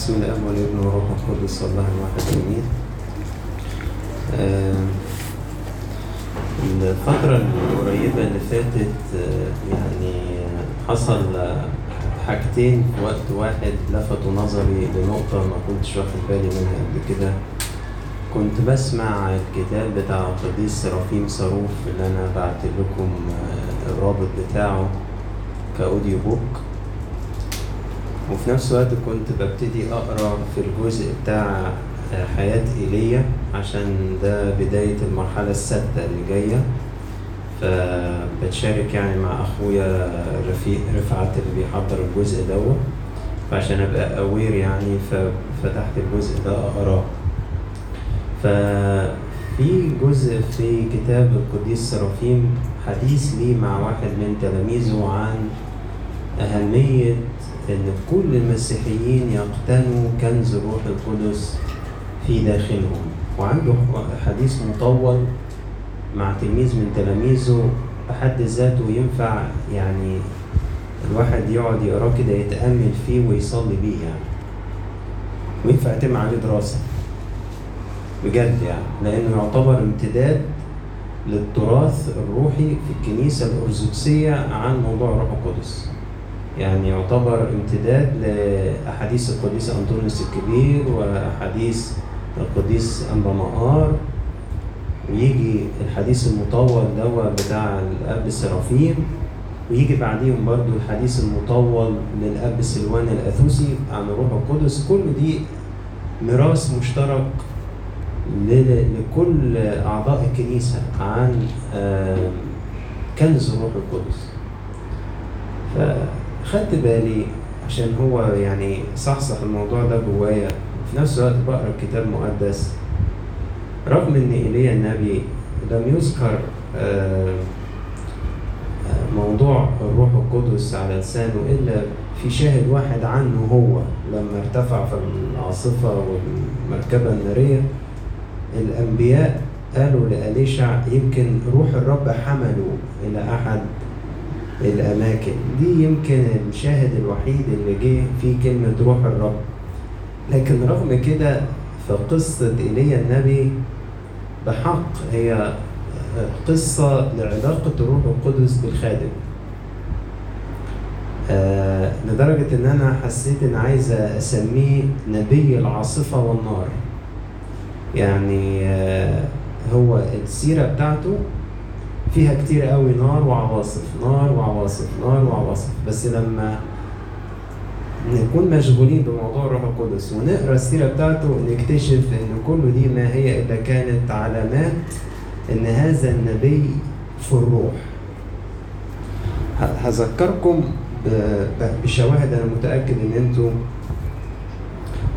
بسم الله والابن والروح القدس الله الواحد آه، الفترة القريبة اللي فاتت آه، يعني حصل حاجتين في وقت واحد لفتوا نظري لنقطة ما كنتش واخد بالي منها قبل كده. كنت بسمع الكتاب بتاع القديس سرافيم صاروف اللي أنا بعت لكم آه، الرابط بتاعه ك audio book. وفي نفس الوقت كنت ببتدي أقرأ في الجزء بتاع حياة إيليا عشان ده بداية المرحلة السادسة اللي جاية. فبتشارك يعني مع أخويا رفيق رفعت اللي بيحضر الجزء دوت. فعشان أبقى aware يعني ففتحت الجزء ده أقرأه. ففي جزء في كتاب القديس سرافيم حديث لي مع واحد من تلاميذه عن أهمية إن كل المسيحيين يقتنوا كنز الروح القدس في داخلهم. وعنده حديث مطول مع تلميذ من تلاميذه بحد ذاته ينفع يعني الواحد يقعد يقراه كده يتأمل فيه ويصلي بيه يعني. وينفع يتم عليه دراسة. بجد يعني. لأنه يعتبر امتداد للتراث الروحي في الكنيسة الأرثوذكسية عن موضوع الروح القدس. يعني يعتبر امتداد لأحاديث القديس أنطونيوس الكبير وأحاديث القديس أنبا مقار ويجي الحديث المطول دوا بتاع الأب سرافيم ويجي بعديهم برضو الحديث المطول للأب سلوان الأثوسي عن الروح القدس. كل دي ميراث مشترك لكل أعضاء الكنيسة عن كنز الروح القدس. فخدت بالي عشان هو يعني صحصح الموضوع ده جوايا. وفي نفس الوقت بقرأ الكتاب المقدس. رغم إن إيليا النبي لم يذكر موضوع الروح القدس على لسانه إلا في شاهد واحد عنه هو لما ارتفع في العاصفة والمركبة النارية. الأنبياء قالوا لأليشع يمكن روح الرب حمله إلى أحد الأماكن. دي يمكن الشاهد الوحيد اللي جه فيه كلمة روح الرب. لكن رغم كده فقصة إيليا النبي بحق هي قصة لعلاقة الروح القدس بالخادم. آه لدرجة إن أنا حسيت إن عايز أسميه نبي العاصفة والنار. يعني آه هو السيرة بتاعته فيها كتير قوي نار وعواصف نار وعواصف نار وعواصف. بس لما نكون مشغولين بموضوع الروح القدس ونقرأ السيرة بتاعته نكتشف إن كل دي ما هي إلا كانت علامات إن هذا النبي في الروح. هذكركم بشواهد أنا متأكد إن أنتم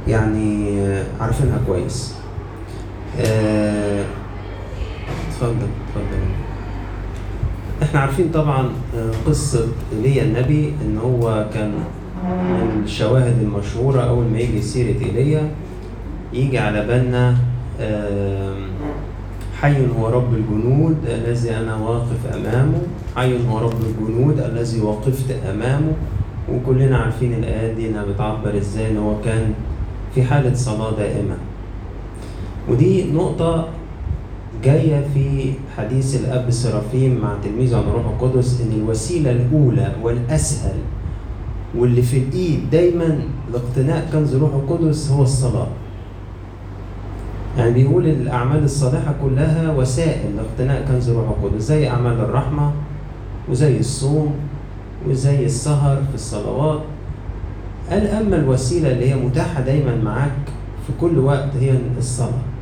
يعني عارفينها كويس. اتفضل اتفضل. إحنا عارفين طبعا قصة ايليا النبي إن هو كان من الشواهد المشهورة أول ما يجي سيرة إيليا يجي على بالنا حي هو رب الجنود الذي أنا واقف أمامه حي هو رب الجنود الذي وقفت أمامه. وكلنا عارفين الآيات دي إنها بتعبر إزاي إن هو كان في حالة صلاة دائمة. ودي نقطة جاية في حديث الأب سرافيم مع تلميذه عن الروح القدس إن الوسيلة الأولى والأسهل واللي في الإيد دايما لاقتناء كنز الروح القدس هو الصلاة. يعني بيقول الأعمال الصالحة كلها وسائل لاقتناء كنز الروح القدس زي أعمال الرحمة وزي الصوم وزي السهر في الصلوات. قال أما الوسيلة اللي هي متاحة دايما معاك في كل وقت هي الصلاة.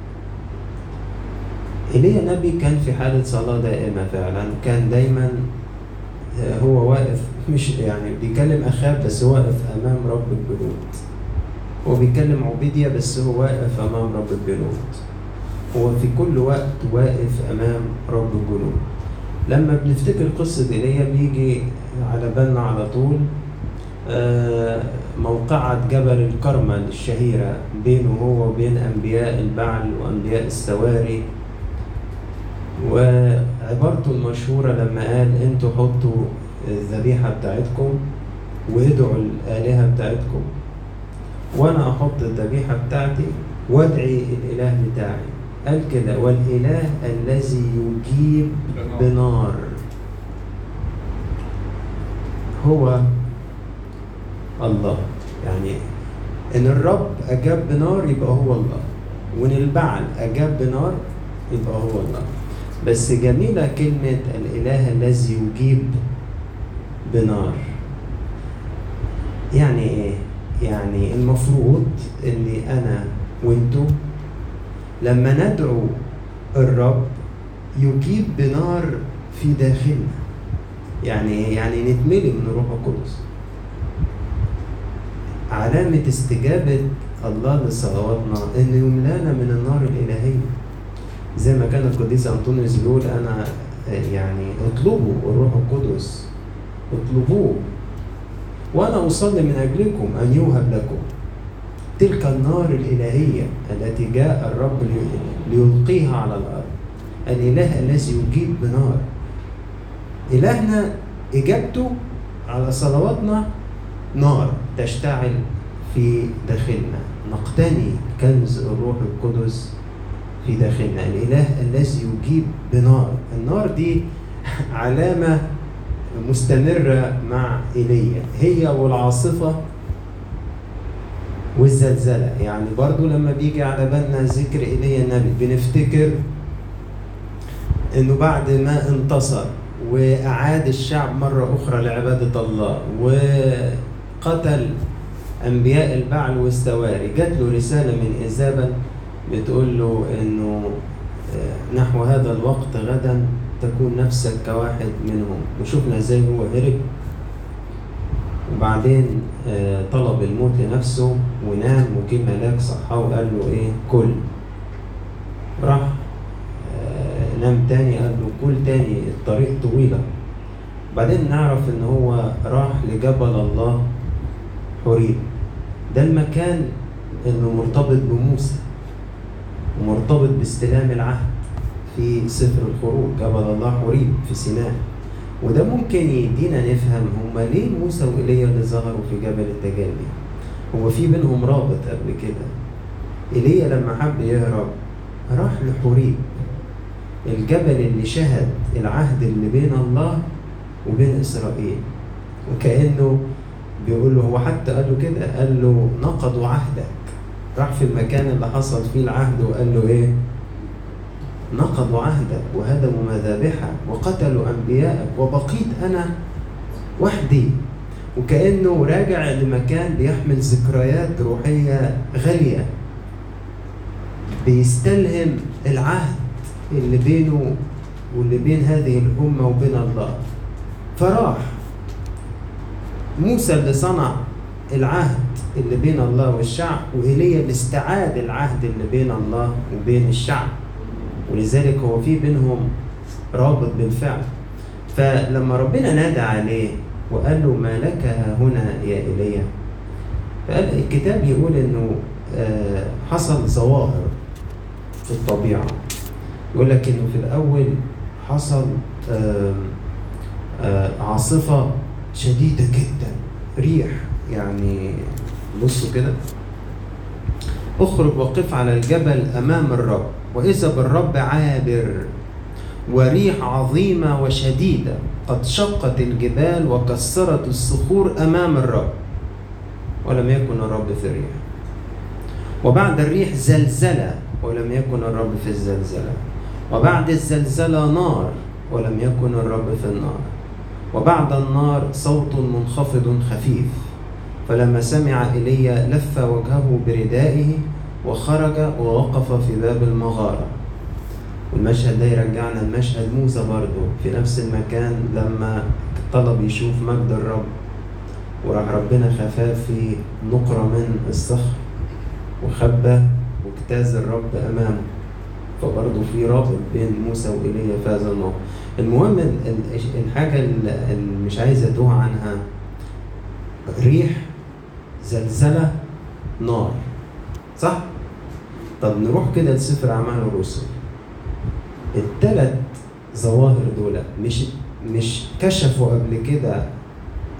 ايليا نبي كان في حالة صلاة دائمة فعلا كان دايما هو واقف مش يعني بيكلم أخاب بس واقف أمام رب الجنود هو بيكلم عبيديا بس هو واقف أمام رب الجنود هو في كل وقت واقف أمام رب الجنود لما بنفتكر قصة إيليا بيجي على بالنا على طول موقعة جبل الكرمل الشهيرة بينه هو وبين أنبياء البعل وأنبياء السواري. وعبارته المشهورة لما قال أنتوا حطوا الذبيحة بتاعتكم وادعوا الآلهة بتاعتكم وأنا أحط الذبيحة بتاعتي وأدعي الإله بتاعي. قال كده والإله الذي يجيب بنار. هو الله. يعني إن الرب أجاب بنار يبقى هو الله وإن البعل أجاب بنار يبقى هو الله. بس جميلة كلمة الإله الذي يجيب بنار يعني إيه؟ يعني المفروض إني أنا وأنتو لما ندعو الرب يجيب بنار في داخلنا يعني إيه؟ يعني نتملي من الروح القدس علامة استجابة الله لصلواتنا إنه يملانا من النار الإلهية زي ما كان القديس أنطونيوس بيقول أنا يعني اطلبوا الروح القدس اطلبوه وأنا أصلي من أجلكم أن يوهب لكم. تلك النار الإلهية التي جاء الرب ليلقيها على الأرض. الإله الذي يجيب بنار. إلهنا إجابته على صلواتنا نار تشتعل في داخلنا. نقتني كنز الروح القدس في داخلنا. الإله الذي يجيب بنار. النار دي علامة مستمرة مع إيليا هي والعاصفة والزلزلة. يعني برضو لما بيجي على بالنا ذكر إيليا النبي بنفتكر إنه بعد ما انتصر وأعاد الشعب مرة أخرى لعبادة الله وقتل أنبياء البعل والسواري جات له رسالة من إيزابل بتقول له إنه نحو هذا الوقت غدا تكون نفسك كواحد منهم. وشفنا إزاي هو هرب. وبعدين طلب الموت لنفسه ونام وجه ملاك صحاه وقال له إيه؟ كل. راح نام تاني قال له كل تاني. الطريق طويلة. بعدين نعرف إن هو راح لجبل الله حريب ده المكان إنه مرتبط بموسى. ومرتبط باستلام العهد في سفر الخروج. جبل الله حريب في سيناء. وده ممكن يدينا نفهم هما ليه موسى وإيليا اللي ظهروا في جبل التجلي هو في بينهم رابط قبل كده. إيليا لما حب يهرب راح لحريب. الجبل اللي شهد العهد اللي بين الله وبين إسرائيل. وكأنه بيقول له هو حتى قال له كده قال له نقضوا عهدك. راح في المكان اللي حصل فيه العهد وقال له إيه؟ نقضوا عهدك وهدموا مذابحك وقتلوا أنبياءك وبقيت أنا وحدي. وكأنه راجع لمكان بيحمل ذكريات روحية غالية. بيستلهم العهد اللي بينه واللي بين هذه الأمة وبين الله. فراح موسى اللي صنع العهد اللي بين الله والشعب وإيليا اللي استعاد العهد اللي بين الله وبين الشعب. ولذلك هو في بينهم رابط بالفعل. فلما ربنا نادى عليه وقال له ما لك هنا يا إيليا فقال الكتاب يقول إنه حصل ظواهر في الطبيعة. يقول لك إنه في الأول حصل عاصفة شديدة جدا ريح يعني بصوا كده. اخرج وقف على الجبل أمام الرب وإذا بالرب عابر وريح عظيمة وشديدة قد شقت الجبال وكسرت الصخور أمام الرب. ولم يكن الرب في الريح. وبعد الريح زلزلة ولم يكن الرب في الزلزلة. وبعد الزلزلة نار ولم يكن الرب في النار. وبعد النار صوت منخفض خفيف. فلما سمع ايليا لف وجهه بردائه وخرج ووقف في باب المغارة. والمشهد ده يرجعنا لمشهد موسى برضه في نفس المكان لما طلب يشوف مجد الرب. وراح ربنا خفاه في نقرة من الصخر وخبى واجتاز الرب أمامه. فبرضه في رابط بين موسى وإيليا في هذا الموقف. المهم الحاجة اللي مش عايز أتوه عنها ريح زلزلة نار. صح؟ طب نروح كده لسفر أعمال الرسل. التلات ظواهر دول مش مش كشفوا قبل كده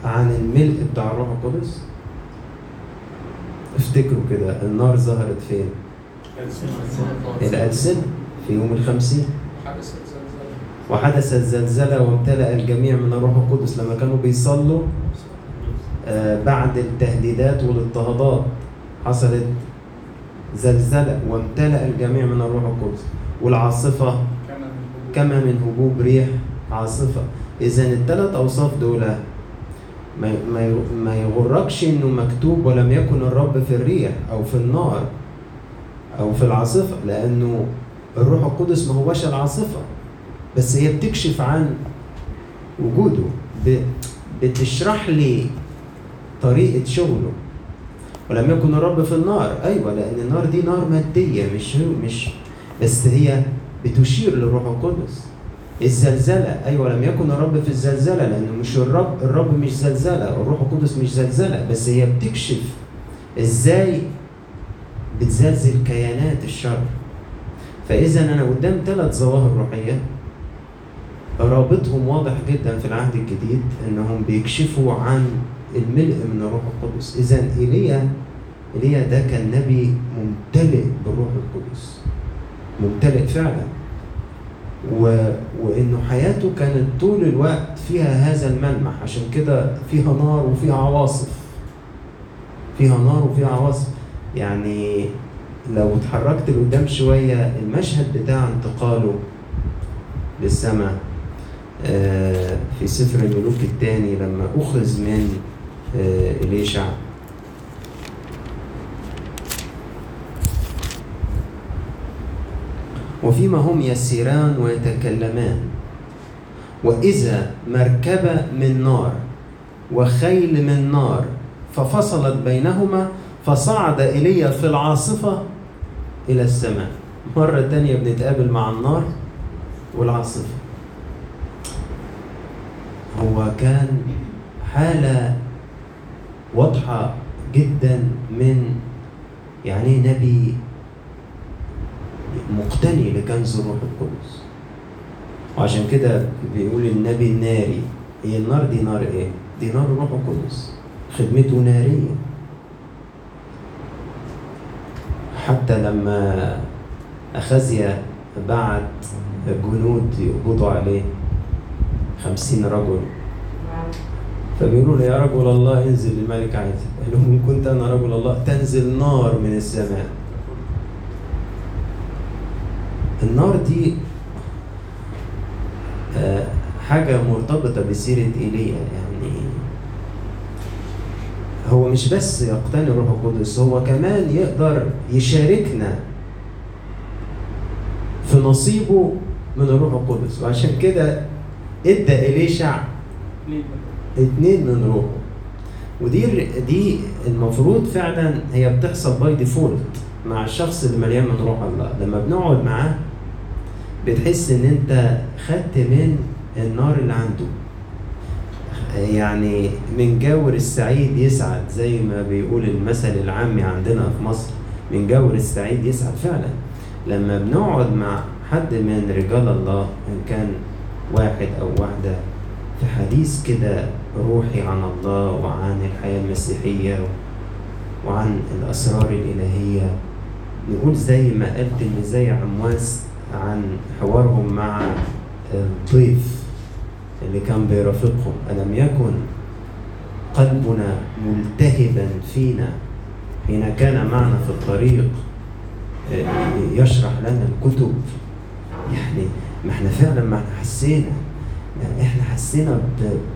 عن الملء بتاع الروح القدس؟ افتكروا كده النار ظهرت فين؟ الألسنة. في يوم الخمسين. وحدثت زلزلة. وامتلأ الجميع من الروح القدس لما كانوا بيصلوا بعد التهديدات والاضطهادات حصلت زلزلة وامتلأ الجميع من الروح القدس. والعاصفة كما من هبوب ريح عاصفة. إذا الثلاث أوصاف دول ما ما يغركش إنه مكتوب ولم يكن الرب في الريح أو في النار أو في العاصفة لأنه الروح القدس ما هوش العاصفة. بس هي بتكشف عن وجوده. بتشرح لي طريقة شغله. ولم يكن الرب في النار. أيوة لأن النار دي نار مادية مش مش بس هي بتشير للروح القدس. الزلزلة أيوة لم يكن الرب في الزلزلة لأنه مش الرب الرب مش زلزلة الروح القدس مش زلزلة بس هي بتكشف إزاي بتزلزل كيانات الشر. فإذا أنا قدام ثلاث ظواهر روحية. رابطهم واضح جدا في العهد الجديد إنهم بيكشفوا عن الملء من الروح القدس. اذا إيليا إيليا ده كان نبي ممتلئ بالروح القدس. ممتلئ فعلا. و... وإنه حياته كانت طول الوقت فيها هذا الملمح. عشان كده فيها نار وفيها عواصف. فيها نار وفيها عواصف. يعني لو اتحركت لقدام شوية المشهد بتاع انتقاله للسماء آه، في سفر الملوك الثاني لما أخذ من إليشع. وفيما هم يسيران ويتكلمان. وإذا مركبة من نار وخيل من نار ففصلت بينهما فصعد إيليا في العاصفة إلى السماء. مرة تانية بنتقابل مع النار والعاصفة. هو كان حالة واضحة جدا من يعني نبي مقتني لكنز الروح القدس. وعشان كده بيقول النبي الناري هي النار دي نار إيه؟ دي نار الروح القدس. خدمته نارية. حتى لما أخزيا بعت جنود يقبضوا عليه خمسين رجل فبيقولوا له يا رجل الله انزل للملك عايز قال لهم إن كنت أنا رجل الله تنزل نار من السماء. النار دي آه، حاجة مرتبطة بسيرة إيليا. يعني هو مش بس يقتني الروح القدس هو كمان يقدر يشاركنا في نصيبه من الروح القدس. وعشان كده إدى إليشع اتنين من روحه. ودي دي المفروض فعلا هي بتحصل by default مع الشخص اللي مليان من روح الله لما بنقعد معاه بتحس إن أنت خدت من النار اللي عنده. يعني من جاور السعيد يسعد زي ما بيقول المثل العامي عندنا في مصر من جاور السعيد يسعد فعلا. لما بنقعد مع حد من رجال الله إن كان واحد أو واحدة في حديث كده روحي عن الله وعن الحياة المسيحية وعن الأسرار الإلهية. نقول زي ما قال تلميذي عمواس عن حوارهم مع الضيف اللي كان بيرافقهم. ألم يكن قلبنا ملتهبا فينا حين كان معنا في الطريق يشرح لنا الكتب؟ يعني ما إحنا فعلا ما إحنا حسينا يعني إحنا حسينا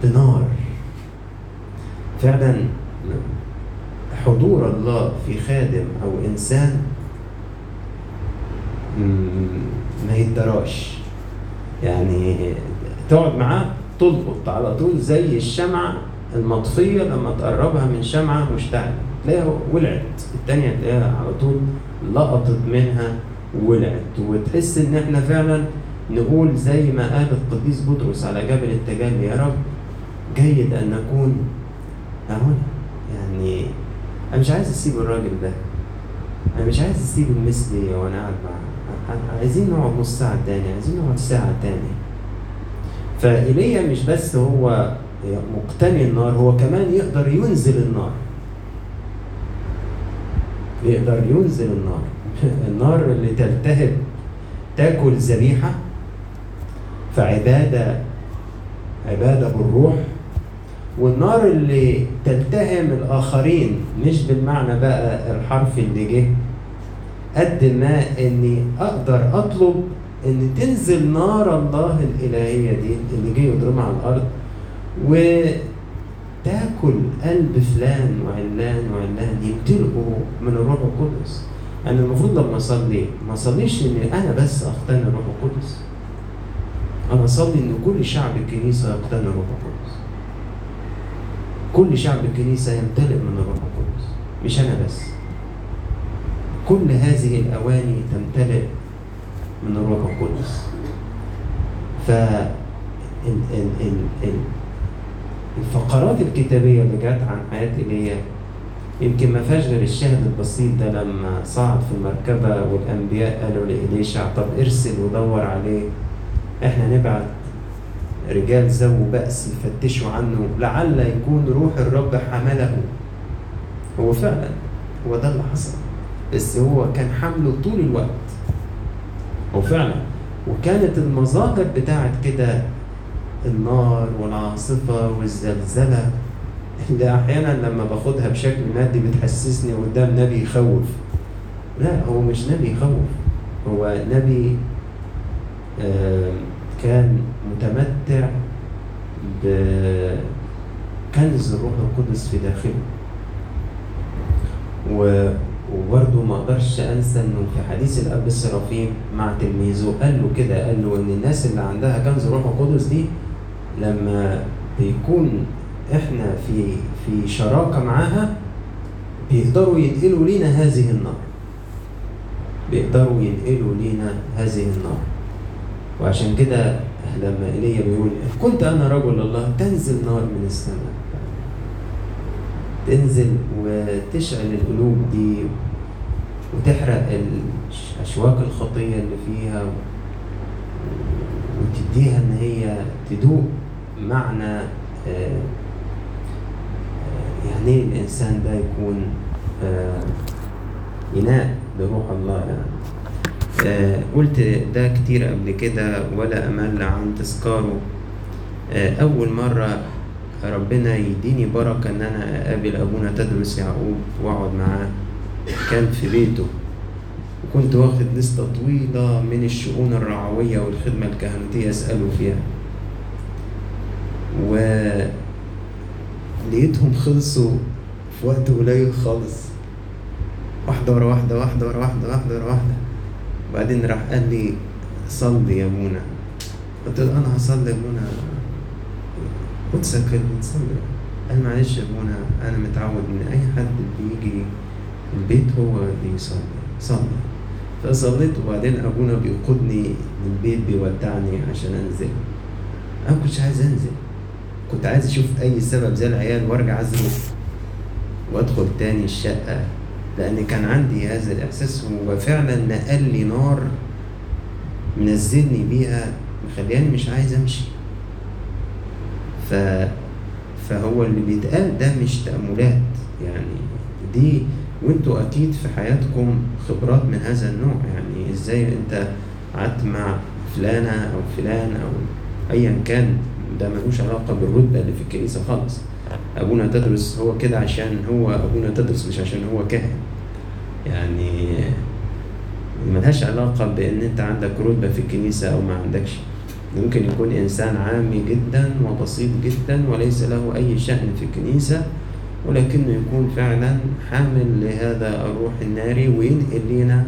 بنار. فعلا حضور الله في خادم أو إنسان ما يتدراش يعني تقعد معاه تلقط على طول زي الشمعة المطفية لما تقربها من شمعة مشتعلة. تلاقيها ولعت. التانية تلاقيها على طول لقطت منها ولعت. وتحس إن إحنا فعلا نقول زي ما قال القديس بطرس على جبل التجلي يا رب جيد أن نكون هنا. يعني أنا مش عايز أسيب الراجل ده. أنا مش عايز أسيب المثلي وأنا قاعد معاه عايزين نقعد نص ساعة تاني عايزين نقعد ساعة تاني. فإيليا مش بس هو مقتني النار هو كمان يقدر ينزل النار. بيقدر ينزل النار. النار اللي تلتهب تاكل ذبيحة فعبادة عبادة بالروح. والنار اللي تلتهم الآخرين مش بالمعنى بقى الحرف اللي جه قد ما إني أقدر أطلب إن تنزل نار الله الإلهية دي اللي جه يضربها على الأرض وتأكل قلب فلان وعلان وعلان يمتلئوا من الروح القدس. أنا المفروض لما أصلي ما أصليش إن أنا بس أقتني الروح القدس. أنا أصلي إن كل شعب الكنيسة يقتني الروح القدس. كل شعب الكنيسة يمتلئ من الروح القدس. مش أنا بس. كل هذه الأواني تمتلئ من الروح القدس. ف ال ال ال ال الفقرات الكتابية اللي جت عن حياة إيليا يمكن ما فيهاش غير الشاهد البسيط ده لما صعد في المركبة والأنبياء قالوا لإليشع طب ارسل ودور عليه. إحنا نبعت رجال ذو بأس يفتشوا عنه لعل يكون روح الرب حمله. هو فعلا هو ده اللي حصل. بس هو كان حمله طول الوقت. هو فعلا. وكانت المظاهر بتاعت كده النار والعاصفة والزلزلة اللي أحيانا لما باخدها بشكل مادي بتحسسني قدام نبي يخوف. لا هو مش نبي يخوف هو نبي كان متمتع بكنز الروح القدس في داخله. وبرضه ما أقدرش أنسى إنه في حديث الأب السرافيم مع تلميذه قال له كده قال له إن الناس اللي عندها كنز الروح القدس دي لما بيكون إحنا في في شراكة معاها بيقدروا ينقلوا لينا هذه النار. بيقدروا ينقلوا لينا هذه النار. وعشان كده لما ايليا بيقول إن كنت أنا رجل الله تنزل نار من السماء. تنزل وتشعل القلوب دي وتحرق اشواك الخطية اللي فيها وتديها إن هي تدوق معنى يعني إيه الإنسان ده يكون إناء لروح الله يعني. آه قلت ده كتير قبل كده ولا أمل عن تذكاره. آه أول مرة ربنا يديني بركة إن أنا أقابل أبونا تدرس يعقوب وأقعد معاه. كان في بيته. وكنت واخد لستة طويلة من الشؤون الرعوية والخدمة الكهنوتية أسأله فيها. ولقيتهم خلصوا في وقت قليل خالص. واحدة ورا واحدة واحدة ورا واحدة واحدة ورا واحدة. وبعدين راح قال لي صلي يا منى. قلت له أنا هصلي يا منى. وتسكت تصلي قال معلش يا منى أنا متعود إن أي حد بيجي البيت هو اللي يصلي. صلي. فصليت وبعدين أبونا بيقودني للبيت بيودعني عشان أنزل. أنا كنتش عايز أنزل. كنت عايز أشوف أي سبب زي العيال وأرجع أزرق. وأدخل تاني الشقة. لأن كان عندي هذا الإحساس هو فعلا نقل لي نار منزلني بيها مخلياني مش عايز أمشي. ف فهو اللي بيتقال ده مش تأملات يعني دي وأنتوا أكيد في حياتكم خبرات من هذا النوع يعني إزاي أنت قعدت مع فلانة أو فلان أو أيا كان ده ملوش علاقة بالرتبة اللي في الكنيسة خالص. أبونا تدرس هو كده عشان هو أبونا تدرس مش عشان هو كاهن. يعني ملهاش علاقة بإن أنت عندك رتبة في الكنيسة أو ما عندكش. ممكن يكون إنسان عامي جدا وبسيط جدا وليس له أي شأن في الكنيسة ولكنه يكون فعلا حامل لهذا الروح الناري وينقل لنا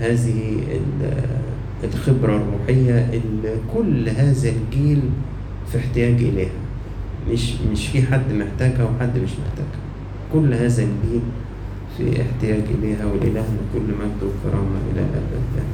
هذه الخبرة الروحية اللي كل هذا الجيل في احتياج إليها. مش مش في حد محتاجها وحد مش محتاجها. كل هذا الجيل في احتياج إليها ولإلهنا كل مجد وكرامة إلى الأبد